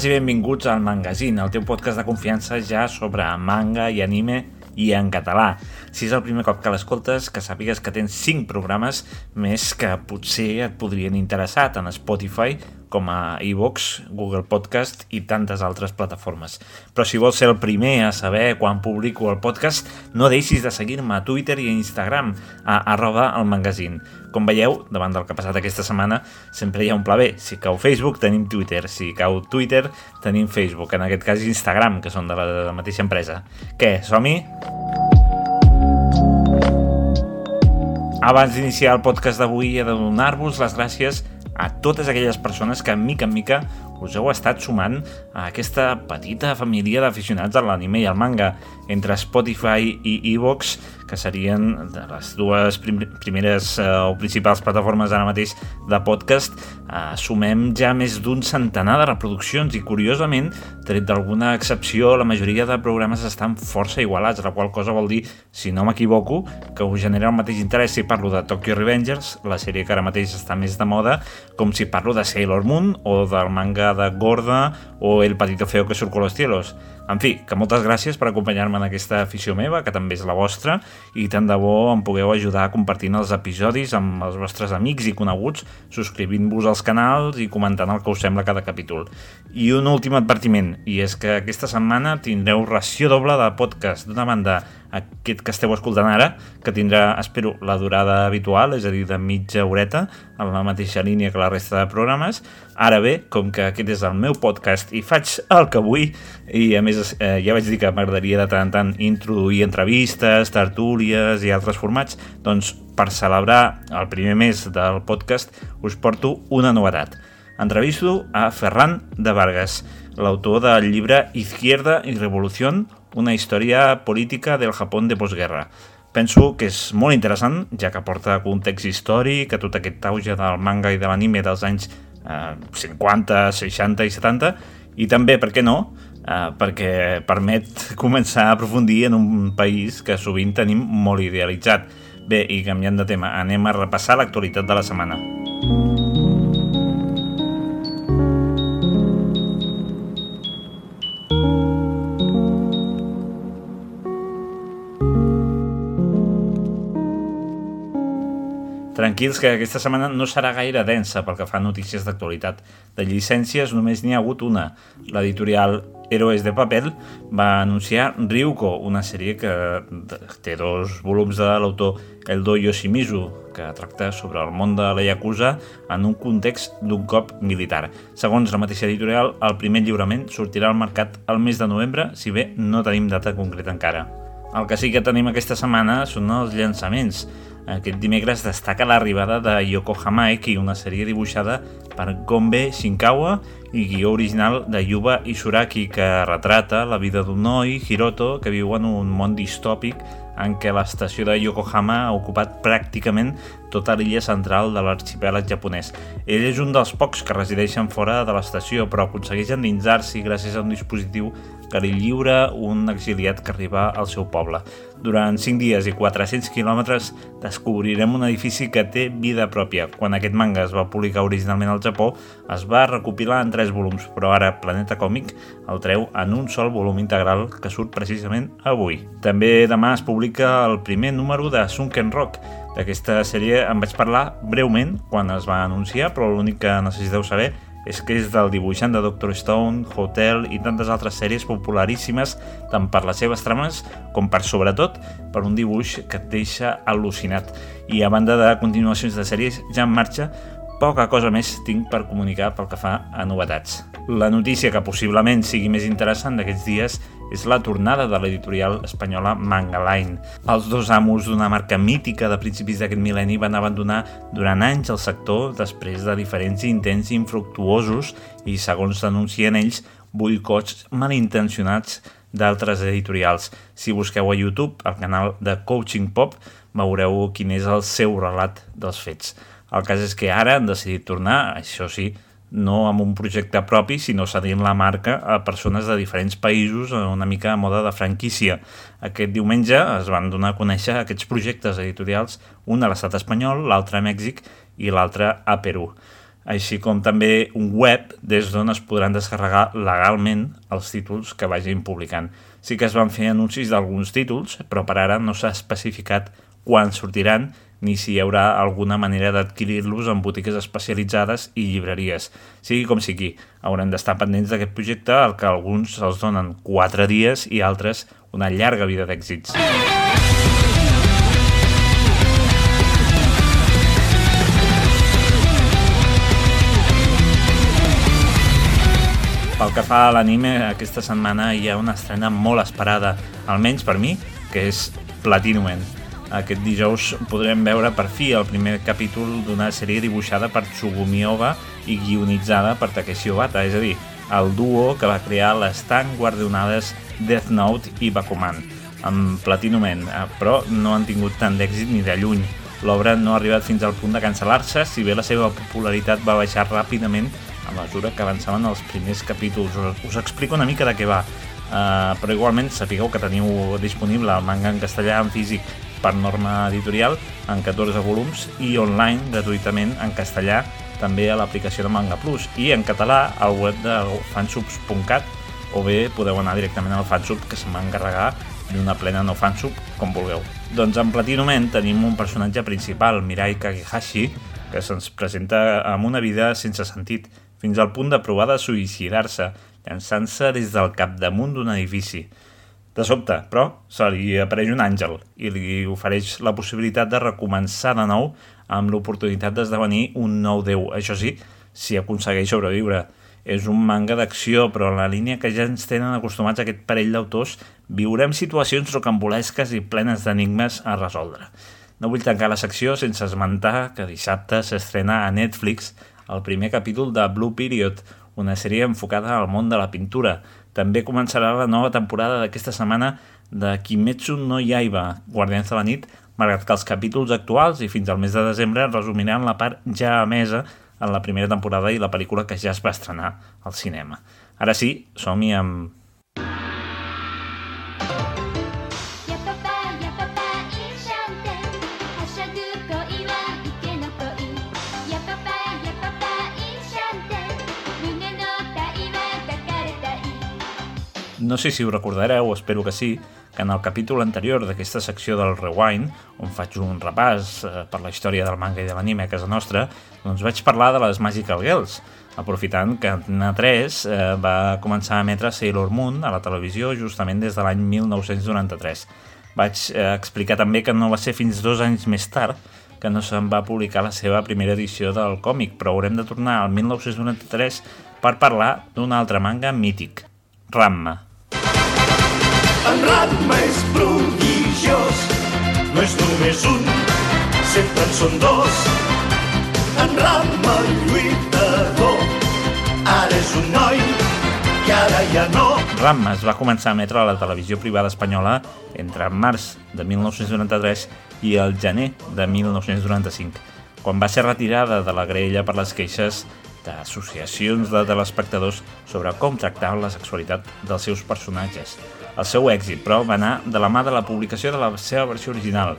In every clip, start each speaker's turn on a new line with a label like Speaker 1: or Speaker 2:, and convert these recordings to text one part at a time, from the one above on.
Speaker 1: Benvingudes i benvinguts al Mangazine, el teu podcast de confiança ja sobre manga i anime i en català. Si és el primer cop que l'escoltes, que sàpigues que tens 5 programes més que potser et podrien interessar tant a Spotify com a iVox, Google Podcast i tantes altres plataformes. Però si vols ser el primer a saber quan publico el podcast, no deixis de seguir-me a Twitter i a Instagram, a arroba el magazine. Com veieu, davant del que ha passat aquesta setmana, sempre hi ha un pla B. Si cau Facebook, tenim Twitter. Si cau Twitter, tenim Facebook. En aquest cas, Instagram, que són de la mateixa empresa. Què, som-hi? Abans d'iniciar el podcast d'avui he de donar-vos les gràcies a totes aquelles persones que, mica en mica, us heu estat sumant a aquesta petita família d'aficionats a l'anime i al manga entre Spotify i Evox, que serien de les dues prim primeres eh, o principals plataformes ara mateix de podcast, eh, sumem ja més d'un centenar de reproduccions i, curiosament, tret d'alguna excepció, la majoria de programes estan força igualats, la qual cosa vol dir, si no m'equivoco, que us genera el mateix interès si parlo de Tokyo Revengers, la sèrie que ara mateix està més de moda, com si parlo de Sailor Moon o del manga de Gorda o El Patito Feo que surt con los cielos. En fi, que moltes gràcies per acompanyar-me en aquesta afició meva, que també és la vostra, i tant de bo em pugueu ajudar compartint els episodis amb els vostres amics i coneguts, subscrivint-vos als canals i comentant el que us sembla cada capítol. I un últim advertiment, i és que aquesta setmana tindreu ració doble de podcast. D'una banda, aquest que esteu escoltant ara, que tindrà, espero, la durada habitual, és a dir, de mitja horeta, en la mateixa línia que la resta de programes. Ara bé, com que aquest és el meu podcast i faig el que vull, i a més eh, ja vaig dir que m'agradaria de tant en tant introduir entrevistes, tertúlies i altres formats, doncs per celebrar el primer mes del podcast us porto una novetat. Entrevisto a Ferran de Vargas, l'autor del llibre Izquierda y Revolución, una història política del Japó de postguerra. Penso que és molt interessant, ja que porta context històric, que tot aquest auge del manga i de l'anime dels anys eh, 50, 60 i 70, i també, per què no, eh, perquè permet començar a aprofundir en un país que sovint tenim molt idealitzat. Bé, i canviant de tema, anem a repassar l'actualitat de la setmana. Tranquils que aquesta setmana no serà gaire densa pel que fa a notícies d'actualitat. De llicències només n'hi ha hagut una. L'editorial Héroes de Papel va anunciar Ryuko, una sèrie que té dos volums de l'autor Eldo Yoshimizu, que tracta sobre el món de la Yakuza en un context d'un cop militar. Segons la mateixa editorial, el primer lliurament sortirà al mercat el mes de novembre, si bé no tenim data concreta encara. El que sí que tenim aquesta setmana són els llançaments. Aquest dimecres destaca l'arribada de Yokohama Eki, una sèrie dibuixada per Gombe Shinkawa i guió original de Yuba Isuraki, que retrata la vida d'un noi, Hiroto, que viu en un món distòpic en què l'estació de Yokohama ha ocupat pràcticament tota l'illa central de l'arxipèlag japonès. Ell és un dels pocs que resideixen fora de l'estació, però aconsegueix endinsar-s'hi gràcies a un dispositiu que li lliura un exiliat que arriba al seu poble. Durant 5 dies i 400 quilòmetres descobrirem un edifici que té vida pròpia. Quan aquest manga es va publicar originalment al Japó, es va recopilar en 3 volums, però ara Planeta Còmic el treu en un sol volum integral que surt precisament avui. També demà es publica el primer número de Sunken Rock, D'aquesta sèrie en vaig parlar breument quan es va anunciar, però l'únic que necessiteu saber és que és del dibuixant de Doctor Stone, Hotel i tantes altres sèries popularíssimes tant per les seves trames com per, sobretot, per un dibuix que et deixa al·lucinat. I a banda de continuacions de sèries ja en marxa, poca cosa més tinc per comunicar pel que fa a novetats. La notícia que possiblement sigui més interessant d'aquests dies és la tornada de l'editorial espanyola Mangaline. Els dos amos d'una marca mítica de principis d'aquest mil·lenni van abandonar durant anys el sector després de diferents intents infructuosos i, segons denuncien ells, boicots malintencionats d'altres editorials. Si busqueu a YouTube el canal de Coaching Pop, veureu quin és el seu relat dels fets. El cas és que ara han decidit tornar, això sí, no amb un projecte propi, sinó cedint la marca a persones de diferents països una mica a moda de franquícia. Aquest diumenge es van donar a conèixer aquests projectes editorials, un a l'estat espanyol, l'altre a Mèxic i l'altre a Perú. així com també un web des d'on es podran descarregar legalment els títols que vagin publicant. Sí que es van fer anuncis d'alguns títols, però per ara no s'ha especificat quan sortiran ni si hi haurà alguna manera d'adquirir-los en botigues especialitzades i llibreries. Sigui com sigui, haurem d'estar pendents d'aquest projecte, al que alguns els donen 4 dies i altres una llarga vida d'èxits. Pel que fa a l'anime, aquesta setmana hi ha una estrena molt esperada, almenys per mi, que és Platinum End aquest dijous podrem veure per fi el primer capítol d'una sèrie dibuixada per Tsugumi Oba i guionitzada per Takeshi Obata, és a dir, el duo que va crear les tan guardonades Death Note i Bakuman, amb Platinum End, eh, però no han tingut tant d'èxit ni de lluny. L'obra no ha arribat fins al punt de cancel·lar-se, si bé la seva popularitat va baixar ràpidament a mesura que avançaven els primers capítols. Us explico una mica de què va, uh, però igualment sapigueu que teniu disponible el manga en castellà en físic per norma editorial en 14 volums i online gratuïtament en castellà també a l'aplicació de Manga Plus i en català al web de fansubs.cat o bé podeu anar directament al fansub que se'n va encarregar d'una plena no fansub, com vulgueu. Doncs en Platinum tenim un personatge principal, Mirai Kagehashi, que se'ns presenta amb una vida sense sentit, fins al punt de provar de suïcidar-se, llançant-se des del capdamunt d'un edifici. De sobte, però, se li apareix un àngel i li ofereix la possibilitat de recomençar de nou amb l'oportunitat d'esdevenir un nou déu. Això sí, si aconsegueix sobreviure. És un manga d'acció, però en la línia que ja ens tenen acostumats aquest parell d'autors, viurem situacions rocambolesques i plenes d'enigmes a resoldre. No vull tancar la secció sense esmentar que dissabte s'estrena a Netflix el primer capítol de Blue Period, una sèrie enfocada al món de la pintura, també començarà la nova temporada d'aquesta setmana de Kimetsu no Yaiba, Guardians de la nit, malgrat que els capítols actuals i fins al mes de desembre resumiran la part ja emesa en la primera temporada i la pel·lícula que ja es va estrenar al cinema. Ara sí, som-hi amb No sé si ho recordareu, espero que sí, que en el capítol anterior d'aquesta secció del Rewind, on faig un repàs eh, per la història del manga i de l'anime a casa nostra, doncs vaig parlar de les Magical Girls, aprofitant que Antena 3 eh, va començar a emetre Sailor Moon a la televisió justament des de l'any 1993. Vaig eh, explicar també que no va ser fins dos anys més tard que no se'n va publicar la seva primera edició del còmic, però haurem de tornar al 1993 per parlar d'un altre manga mític, Ramma.
Speaker 2: En Ratma és prodigiós, no és només un, sempre en són dos. En Ratma lluitador, ara és un noi i ara ja no.
Speaker 1: Ramma es va començar a emetre a la televisió privada espanyola entre març de 1993 i el gener de 1995, quan va ser retirada de la grella per les queixes d'associacions de telespectadors sobre com tractaven la sexualitat dels seus personatges. El seu èxit, però, va anar de la mà de la publicació de la seva versió original,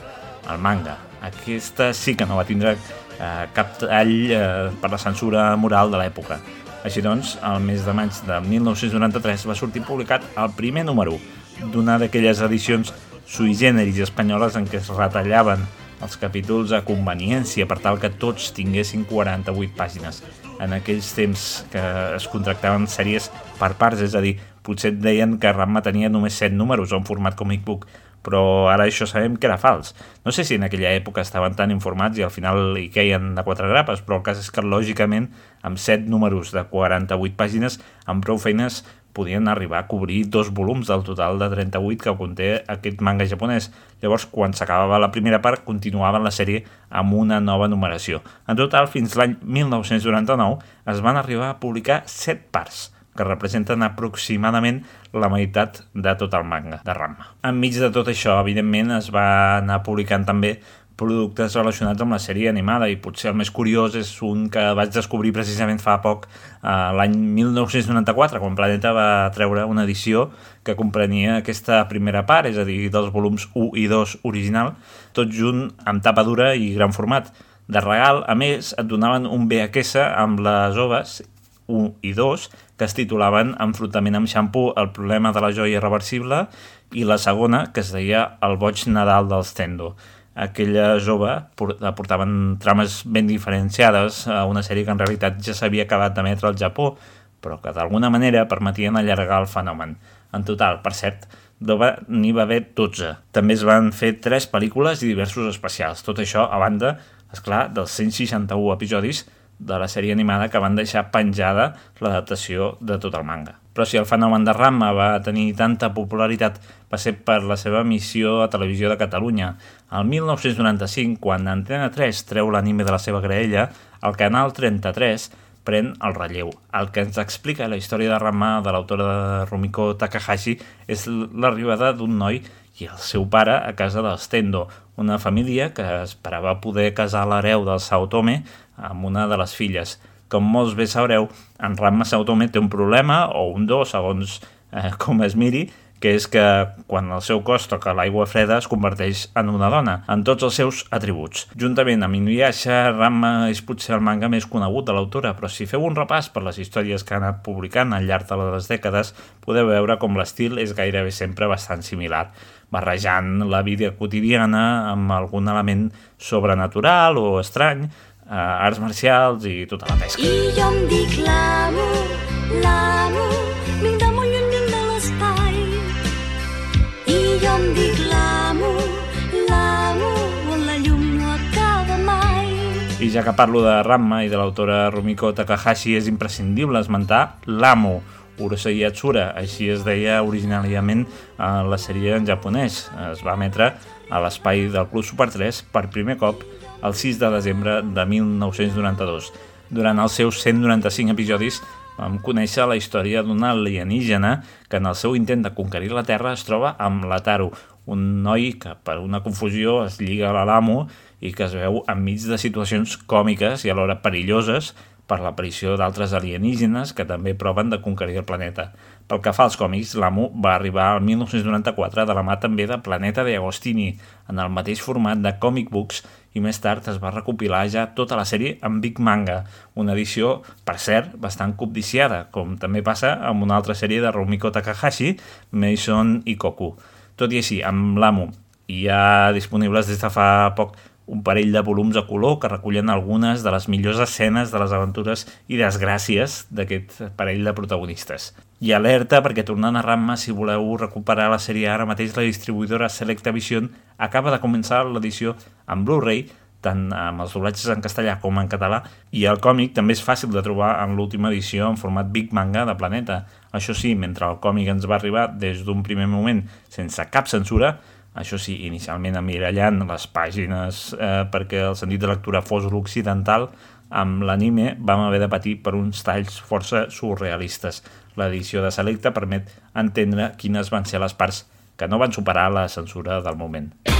Speaker 1: el manga. Aquesta sí que no va tindre eh, cap tall eh, per la censura moral de l'època. Així doncs, al mes de maig de 1993 va sortir publicat el primer número d'una d'aquelles edicions sui generis espanyoles en què es retallaven els capítols a conveniència per tal que tots tinguessin 48 pàgines. En aquells temps que es contractaven sèries per parts, és a dir, potser et deien que Ramma tenia només 7 números o un format comic book, però ara això sabem que era fals. No sé si en aquella època estaven tan informats i al final hi queien de quatre grapes, però el cas és que lògicament amb 7 números de 48 pàgines amb prou feines podien arribar a cobrir dos volums del total de 38 que conté aquest manga japonès. Llavors, quan s'acabava la primera part, continuava la sèrie amb una nova numeració. En total, fins l'any 1999 es van arribar a publicar 7 parts que representen aproximadament la meitat de tot el manga de Ranma. Enmig de tot això, evidentment, es va anar publicant també productes relacionats amb la sèrie animada i potser el més curiós és un que vaig descobrir precisament fa poc, eh, l'any 1994, quan Planeta va treure una edició que comprenia aquesta primera part, és a dir, dels volums 1 i 2 original, tot junt amb tapa dura i gran format. De regal, a més, et donaven un VHS amb les oves 1 i 2, que es titulaven Enfrontament amb xampú, el problema de la joia irreversible, i la segona, que es deia El boig Nadal dels Tendo. Aquella jove aportaven trames ben diferenciades a una sèrie que en realitat ja s'havia acabat d'emetre al Japó, però que d'alguna manera permetien allargar el fenomen. En total, per cert, n'hi va haver 12. També es van fer 3 pel·lícules i diversos especials. Tot això a banda, és clar, dels 161 episodis de la sèrie animada que van deixar penjada l'adaptació de tot el manga. Però si el fenomen de Rama va tenir tanta popularitat va ser per la seva emissió a Televisió de Catalunya. El 1995, quan Antena 3 treu l'anime de la seva graella, el canal 33 pren el relleu. El que ens explica la història de Rama de l'autora de Rumiko Takahashi és l'arribada d'un noi i el seu pare a casa dels Tendo, una família que esperava poder casar l'hereu del Saotome amb una de les filles. Com molts bé sabreu, en Ramma Saotome té un problema, o un dos, segons eh, com es miri, que és que quan el seu cos toca l'aigua freda es converteix en una dona, en tots els seus atributs. Juntament amb Inuyasha, Ramma és potser el manga més conegut de l'autora, però si feu un repàs per les històries que ha anat publicant al llarg de les dècades, podeu veure com l'estil és gairebé sempre bastant similar barrejant la vida quotidiana amb algun element sobrenatural o estrany, eh, arts marcials i tota la pesca.
Speaker 3: I jo em dic l'amo, l'amo, vinc de molt lluny, vinc de l'espai. I jo em dic l'amo, l'amo, on la llum no acaba mai.
Speaker 1: I ja que parlo de Ramma i de l'autora Rumiko Takahashi, és imprescindible esmentar l'amo, Urusei Yatsura, així es deia originàriament a la sèrie en japonès. Es va emetre a l'espai del Club Super 3 per primer cop el 6 de desembre de 1992. Durant els seus 195 episodis vam conèixer la història d'una alienígena que en el seu intent de conquerir la Terra es troba amb l'Ataru, un noi que per una confusió es lliga a l'amo i que es veu enmig de situacions còmiques i alhora perilloses per l'aparició d'altres alienígenes que també proven de conquerir el planeta. Pel que fa als còmics, l'Amo va arribar al 1994 de la mà també de Planeta de Agostini, en el mateix format de comic books, i més tard es va recopilar ja tota la sèrie en Big Manga, una edició, per cert, bastant cobdiciada, com també passa amb una altra sèrie de Rumiko Takahashi, Mason i Koku. Tot i així, amb l'Amo, hi ha disponibles des de fa poc un parell de volums a color que recullen algunes de les millors escenes de les aventures i desgràcies d'aquest parell de protagonistes. I alerta perquè tornant a Ramma, si voleu recuperar la sèrie ara mateix, la distribuïdora Selecta Vision acaba de començar l'edició en Blu-ray tant amb els doblatges en castellà com en català, i el còmic també és fàcil de trobar en l'última edició en format Big Manga de Planeta. Això sí, mentre el còmic ens va arribar des d'un primer moment sense cap censura, això sí, inicialment emmirallant les pàgines eh, perquè el sentit de lectura fos l'occidental, amb l'anime vam haver de patir per uns talls força surrealistes. L'edició de Selecta permet entendre quines van ser les parts que no van superar la censura del moment.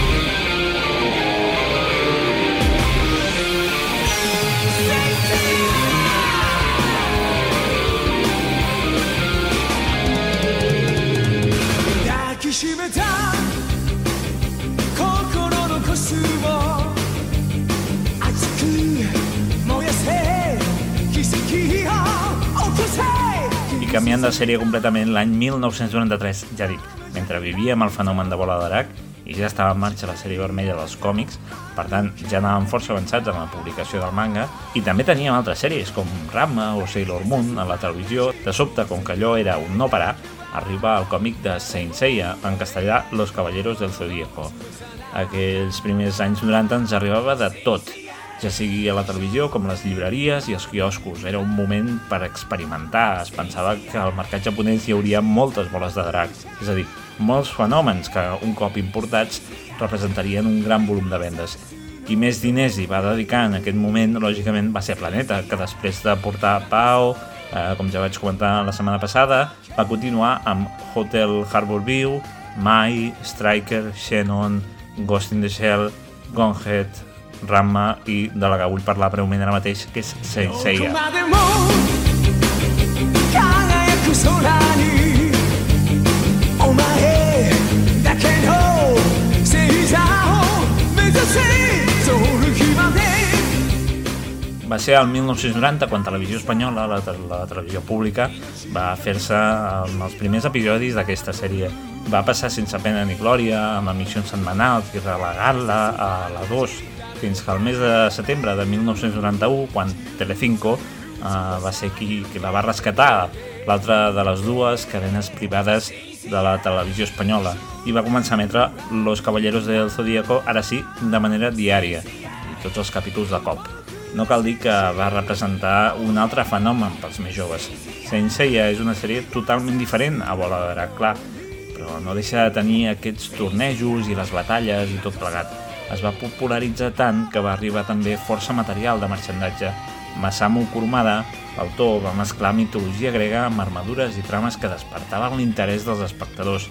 Speaker 1: Canviant de sèrie completament l'any 1993, ja dic, mentre vivíem el fenomen de bola d'Arac i ja estava en marxa la sèrie vermella dels còmics, per tant ja anàvem força avançats en la publicació del manga, i també teníem altres sèries com Ramma o Sailor Moon a la televisió. De sobte, com que allò era un no parar, arriba el còmic de Saint Seiya, en castellà Los Caballeros del Zodíaco. Aquells primers anys 90 ens arribava de tot, ja sigui a la televisió com les llibreries i els quioscos. Era un moment per experimentar. Es pensava que al mercat japonès hi hauria moltes boles de drac, és a dir, molts fenòmens que, un cop importats, representarien un gran volum de vendes. Qui més diners hi va dedicar en aquest moment, lògicament, va ser Planeta, que després de portar Pau, eh, com ja vaig comentar la setmana passada, va continuar amb Hotel Harbor View, Mai, Striker, Shannon, Ghost in the Shell, Gonhead, Ramma i de la que vull parlar breument ara mateix, que és Senseiya. Va ser el 1990 quan Televisió Espanyola, la, la televisió pública, va fer-se els primers episodis d'aquesta sèrie. Va passar sense pena ni glòria, amb emissions setmanals i relegar-la a la 2, fins que el mes de setembre de 1991, quan Telecinco eh, va ser qui, qui la va rescatar, l'altra de les dues cadenes privades de la televisió espanyola, i va començar a emetre Los Caballeros del Zodíaco, ara sí, de manera diària, i tots els capítols de cop. No cal dir que va representar un altre fenomen pels més joves. Saint Seiya és una sèrie totalment diferent a Bola de Drac, clar, però no deixa de tenir aquests tornejos i les batalles i tot plegat. Es va popularitzar tant que va arribar també força material de marxandatge. Masamu Kurumada, l'autor, va mesclar mitologia grega amb armadures i trames que despertaven l'interès dels espectadors.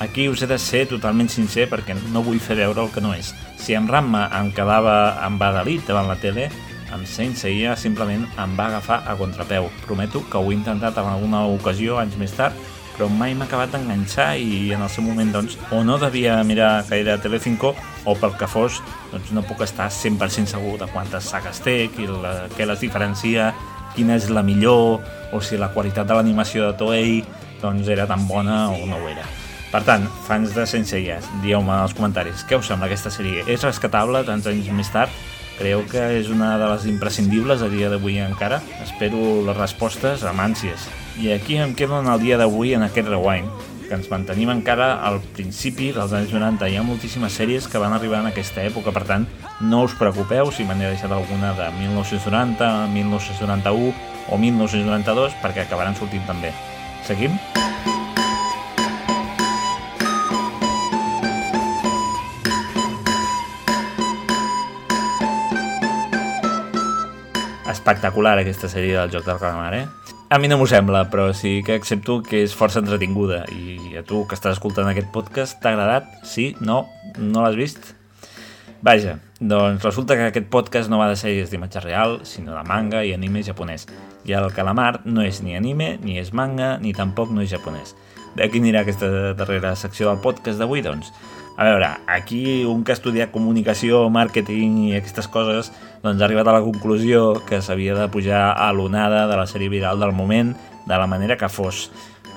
Speaker 1: Aquí us he de ser totalment sincer perquè no vull fer veure el que no és. Si amb Ramma em quedava embadalit davant la tele, amb Saint Seiya simplement em va agafar a contrapeu. Prometo que ho he intentat en alguna ocasió anys més tard, però mai m'ha acabat d'enganxar i en el seu moment doncs, o no devia mirar gaire Telecinco o pel que fos doncs no puc estar 100% segur de quantes sagues té, qui la, què les diferencia, quina és la millor o si la qualitat de l'animació de Toei doncs era tan bona o no ho era. Per tant, fans de Senseiya, dieu-me als comentaris què us sembla aquesta sèrie. És rescatable tants anys més tard? Creieu que és una de les imprescindibles a dia d'avui encara? Espero les respostes amb ànsies. I aquí em quedo en el dia d'avui en aquest rewind, que ens mantenim encara al principi dels anys 90. Hi ha moltíssimes sèries que van arribar en aquesta època, per tant, no us preocupeu si me n'he deixat alguna de 1990, 1991 o 1992, perquè acabaran sortint també. Seguim? Espectacular aquesta sèrie del Joc del Calamar, eh? A mi no m'ho sembla, però sí que accepto que és força entretinguda i a tu que estàs escoltant aquest podcast t'ha agradat? Sí? No? No l'has vist? Vaja, doncs resulta que aquest podcast no va de sèries d'imatge real, sinó de manga i anime japonès. I el calamar no és ni anime, ni és manga, ni tampoc no és japonès. De qui anirà aquesta darrera secció del podcast d'avui, doncs? A veure, aquí un que ha estudiat comunicació, màrqueting i aquestes coses doncs ha arribat a la conclusió que s'havia de pujar a l'onada de la sèrie viral del moment de la manera que fos.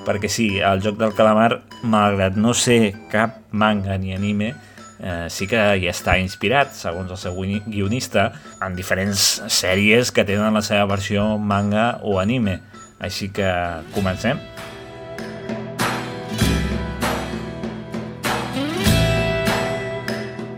Speaker 1: Perquè sí, el joc del calamar, malgrat no ser cap manga ni anime, eh, sí que hi està inspirat, segons el seu guionista, en diferents sèries que tenen la seva versió manga o anime. Així que comencem.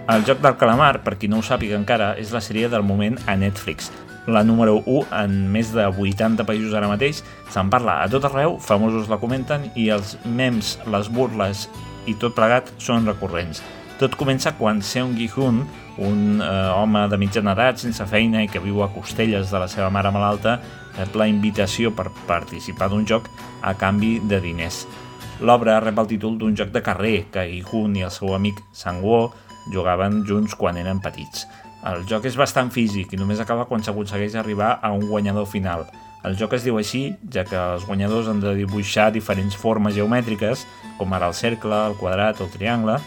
Speaker 1: El joc del calamar, per qui no ho sàpiga encara, és la sèrie del moment a Netflix. La número 1 en més de 80 països ara mateix, se'n parla a tot arreu, famosos la comenten i els memes, les burles i tot plegat són recurrents. Tot comença quan Seung Gi-hun, un eh, home de mitjana edat sense feina i que viu a costelles de la seva mare malalta, rep la invitació per participar d'un joc a canvi de diners. L'obra rep el títol d'un joc de carrer que Gi-hun i el seu amic Sang-woo jugaven junts quan eren petits. El joc és bastant físic i només acaba quan s'aconsegueix arribar a un guanyador final. El joc es diu així, ja que els guanyadors han de dibuixar diferents formes geomètriques, com ara el cercle, el quadrat o el triangle,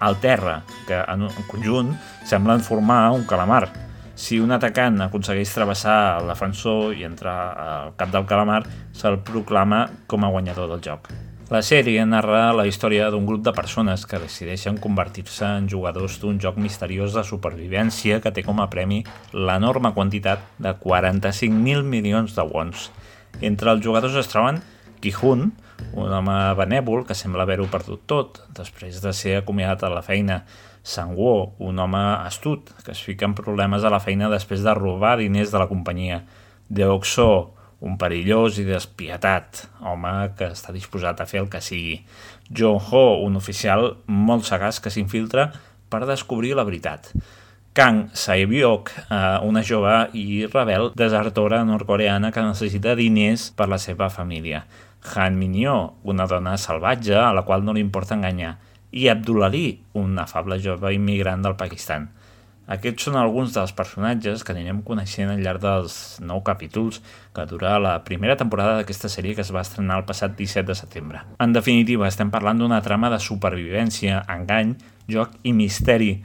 Speaker 1: al terra, que en conjunt semblen formar un calamar. Si un atacant aconsegueix travessar el defensor i entrar al cap del calamar, se'l proclama com a guanyador del joc. La sèrie narra la història d'un grup de persones que decideixen convertir-se en jugadors d'un joc misteriós de supervivència que té com a premi l'enorme quantitat de 45.000 milions de wons. Entre els jugadors es troben Ki-hun, un home benèvol que sembla haver-ho perdut tot després de ser acomiadat a la feina, Sang-woo, un home astut que es fica en problemes a la feina després de robar diners de la companyia, Deok-so, un perillós i despietat, home que està disposat a fer el que sigui. Jong-ho, un oficial molt sagaç que s'infiltra per descobrir la veritat. Kang Sae-byok, eh, una jove i rebel desertora nord-coreana que necessita diners per la seva família. Han Min-yo, una dona salvatge a la qual no li importa enganyar. I Abdul Ali, un afable jove immigrant del Pakistan. Aquests són alguns dels personatges que anirem coneixent al llarg dels nou capítols que dura la primera temporada d'aquesta sèrie que es va estrenar el passat 17 de setembre. En definitiva, estem parlant d'una trama de supervivència, engany, joc i misteri.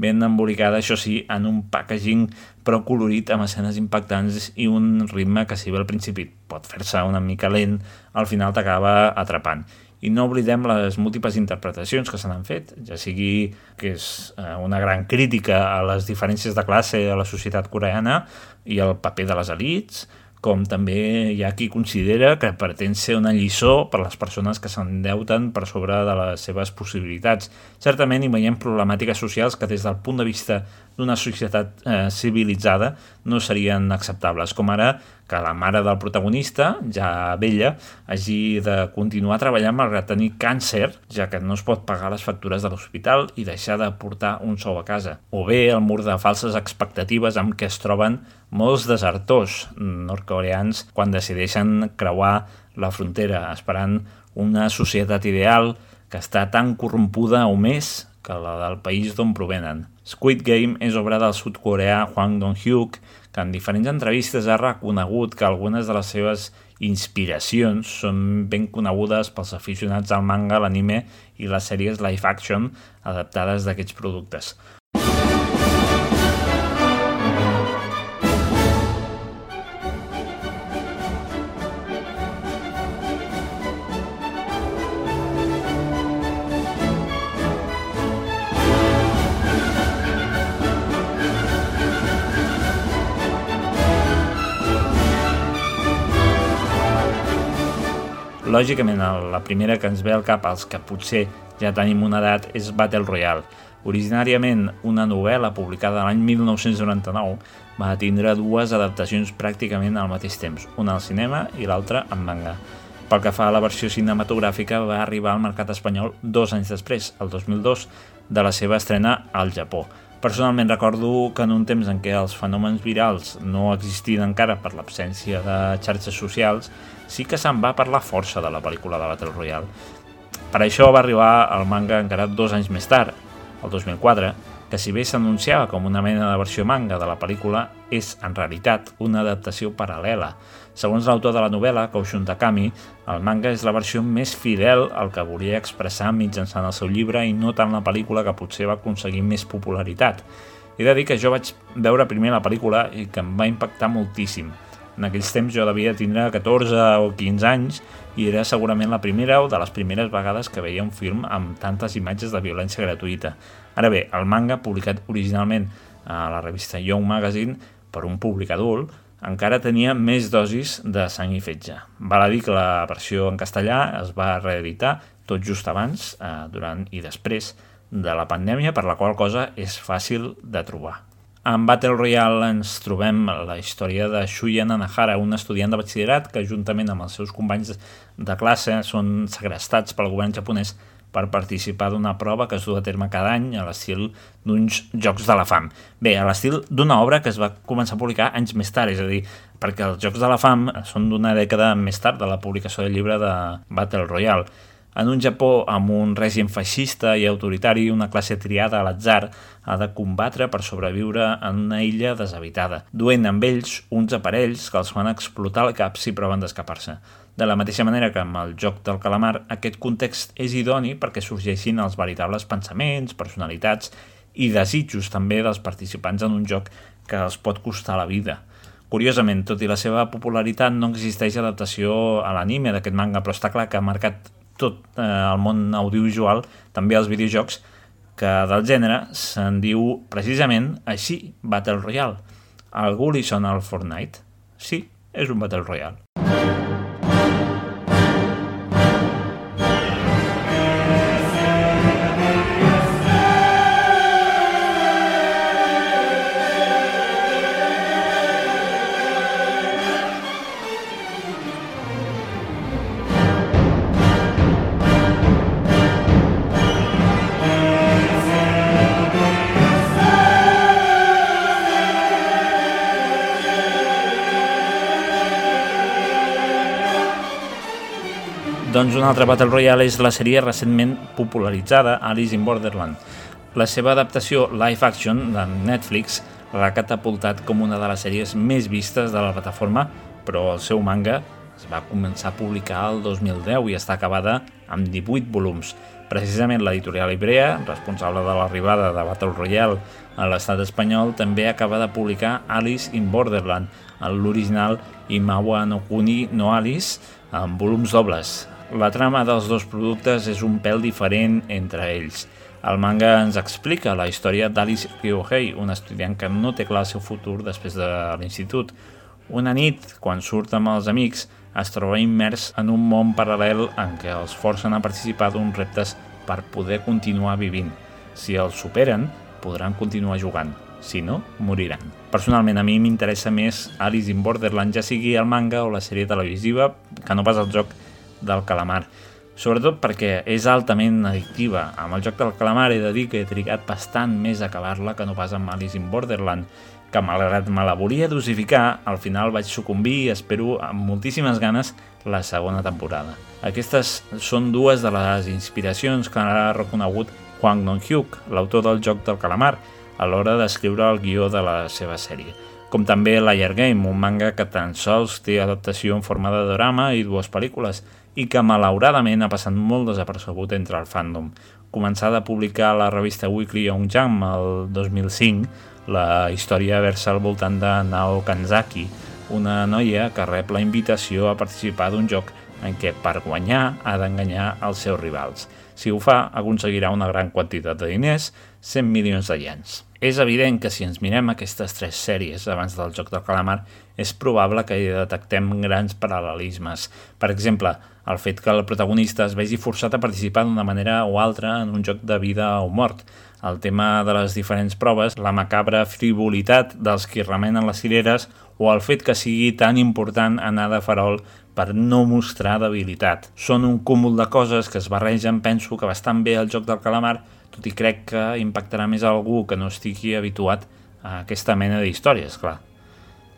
Speaker 1: ben embolicada, això sí, en un packaging però colorit amb escenes impactants i un ritme que si bé al principi pot fer-se una mica lent, al final t'acaba atrapant. I no oblidem les múltiples interpretacions que se n'han fet, ja sigui que és eh, una gran crítica a les diferències de classe a la societat coreana i el paper de les elites, com també hi ha qui considera que pretén ser una lliçó per a les persones que s'endeuten per sobre de les seves possibilitats. Certament hi veiem problemàtiques socials que des del punt de vista d'una societat eh, civilitzada no serien acceptables, com ara que la mare del protagonista, ja vella, hagi de continuar treballant malgrat tenir càncer, ja que no es pot pagar les factures de l'hospital i deixar de portar un sou a casa. O bé el mur de falses expectatives amb què es troben molts desertors nord-coreans quan decideixen creuar la frontera, esperant una societat ideal que està tan corrompuda o més que la del país d'on provenen. Squid Game és obra del sud-coreà Hwang Dong-hyuk, que en diferents entrevistes ha reconegut que algunes de les seves inspiracions són ben conegudes pels aficionats al manga, l'anime i les sèries live action adaptades d'aquests productes. Lògicament, la primera que ens ve al cap als que potser ja tenim una edat és Battle Royale. Originàriament una novel·la publicada l'any 1999 va tindre dues adaptacions pràcticament al mateix temps, una al cinema i l'altra en manga. Pel que fa a la versió cinematogràfica, va arribar al mercat espanyol dos anys després, el 2002, de la seva estrena al Japó. Personalment recordo que en un temps en què els fenòmens virals no existien encara per l'absència de xarxes socials, sí que se'n va parlar força de la pel·lícula de Battle Royale. Per això va arribar el manga encara dos anys més tard, el 2004, que si bé s'anunciava com una mena de versió manga de la pel·lícula, és en realitat una adaptació paral·lela. Segons l'autor de la novel·la, Koushun Takami, el manga és la versió més fidel al que volia expressar mitjançant el seu llibre i no tant la pel·lícula que potser va aconseguir més popularitat. He de dir que jo vaig veure primer la pel·lícula i que em va impactar moltíssim. En aquells temps jo devia tindre 14 o 15 anys i era segurament la primera o de les primeres vegades que veia un film amb tantes imatges de violència gratuïta. Ara bé, el manga, publicat originalment a la revista Young Magazine per un públic adult, encara tenia més dosis de sang i fetge. Val a dir que la versió en castellà es va reeditar tot just abans, eh, durant i després de la pandèmia, per la qual cosa és fàcil de trobar. En Battle Royale ens trobem la història de Shuya Nanahara, un estudiant de batxillerat que juntament amb els seus companys de classe són segrestats pel govern japonès per participar d'una prova que es du a terme cada any a l'estil d'uns Jocs de la Fam. Bé, a l'estil d'una obra que es va començar a publicar anys més tard, és a dir, perquè els Jocs de la Fam són d'una dècada més tard de la publicació del llibre de Battle Royale. En un Japó amb un règim feixista i autoritari, una classe triada a l'atzar ha de combatre per sobreviure en una illa deshabitada, duent amb ells uns aparells que els fan explotar el cap si proven d'escapar-se. De la mateixa manera que amb el joc del calamar, aquest context és idoni perquè sorgeixin els veritables pensaments, personalitats i desitjos també dels participants en un joc que els pot costar la vida. Curiosament, tot i la seva popularitat, no existeix adaptació a l'anime d'aquest manga, però està clar que ha marcat tot eh, el món audiovisual, també els videojocs, que del gènere se'n diu precisament així, Battle Royale. A algú li sona el Fortnite? Sí, és un Battle Royale. Doncs una altra Battle Royale és la sèrie recentment popularitzada Alice in Borderland. La seva adaptació live action de Netflix l'ha catapultat com una de les sèries més vistes de la plataforma, però el seu manga es va començar a publicar el 2010 i està acabada amb 18 volums. Precisament l'editorial Ibrea, responsable de l'arribada de Battle Royale a l'estat espanyol, també acaba de publicar Alice in Borderland, l'original Imawa no Kuni no Alice, en volums dobles. La trama dels dos productes és un pèl diferent entre ells. El manga ens explica la història d'Alice Ryohei, un estudiant que no té clar el seu futur després de l'institut. Una nit, quan surt amb els amics, es troba immers en un món paral·lel en què els forcen a participar d'uns reptes per poder continuar vivint. Si els superen, podran continuar jugant. Si no, moriran. Personalment, a mi m'interessa més Alice in Borderland, ja sigui el manga o la sèrie televisiva, que no pas el joc del calamar. Sobretot perquè és altament addictiva. Amb el joc del calamar he de dir que he trigat bastant més a acabar-la que no pas amb Alice in Borderland, que malgrat me la volia dosificar, al final vaig sucumbir i espero amb moltíssimes ganes la segona temporada. Aquestes són dues de les inspiracions que ha reconegut Hwang Dong-hyuk, l'autor del joc del calamar, a l'hora d'escriure el guió de la seva sèrie. Com també Liar Game, un manga que tan sols té adaptació en forma de drama i dues pel·lícules, i que malauradament ha passat molt desapercebut entre el fandom. Començada a publicar la revista Weekly Young Jump el 2005, la història versa al voltant de Nao Kanzaki, una noia que rep la invitació a participar d'un joc en què per guanyar ha d'enganyar els seus rivals. Si ho fa, aconseguirà una gran quantitat de diners, 100 milions de iens. És evident que si ens mirem aquestes tres sèries abans del Joc del Calamar, és probable que hi detectem grans paral·lelismes. Per exemple, el fet que el protagonista es vegi forçat a participar d'una manera o altra en un joc de vida o mort, el tema de les diferents proves, la macabra frivolitat dels qui remenen les cireres o el fet que sigui tan important anar de farol per no mostrar debilitat. Són un cúmul de coses que es barregen, penso que bastant bé el joc del calamar, tot i crec que impactarà més algú que no estigui habituat a aquesta mena d'històries, clar.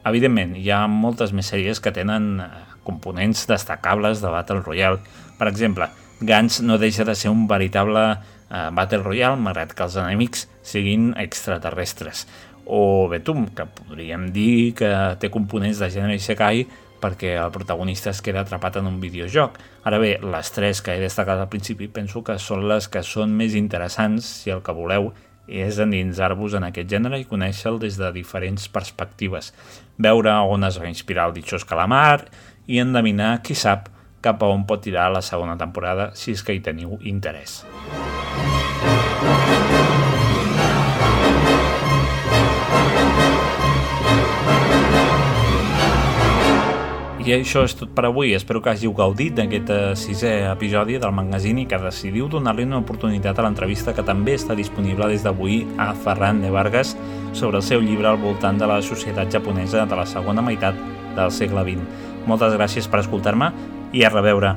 Speaker 1: Evidentment, hi ha moltes més sèries que tenen eh, components destacables de Battle Royale. Per exemple, Gans no deixa de ser un veritable eh, Battle Royale, malgrat que els enemics siguin extraterrestres. O Betum, que podríem dir que té components de gènere Isekai perquè el protagonista es queda atrapat en un videojoc. Ara bé, les tres que he destacat al principi penso que són les que són més interessants si el que voleu és endinsar-vos en aquest gènere i conèixer-lo des de diferents perspectives, veure on es va inspirar el ditxós calamar i endevinar, qui sap, cap a on pot tirar la segona temporada si és que hi teniu interès. I això és tot per avui. Espero que hàgiu gaudit d'aquest eh, sisè episodi del magazine i que decidiu donar-li una oportunitat a l'entrevista que també està disponible des d'avui a Ferran de Vargas sobre el seu llibre al voltant de la societat japonesa de la segona meitat del segle XX. Moltes gràcies per escoltar-me i a reveure.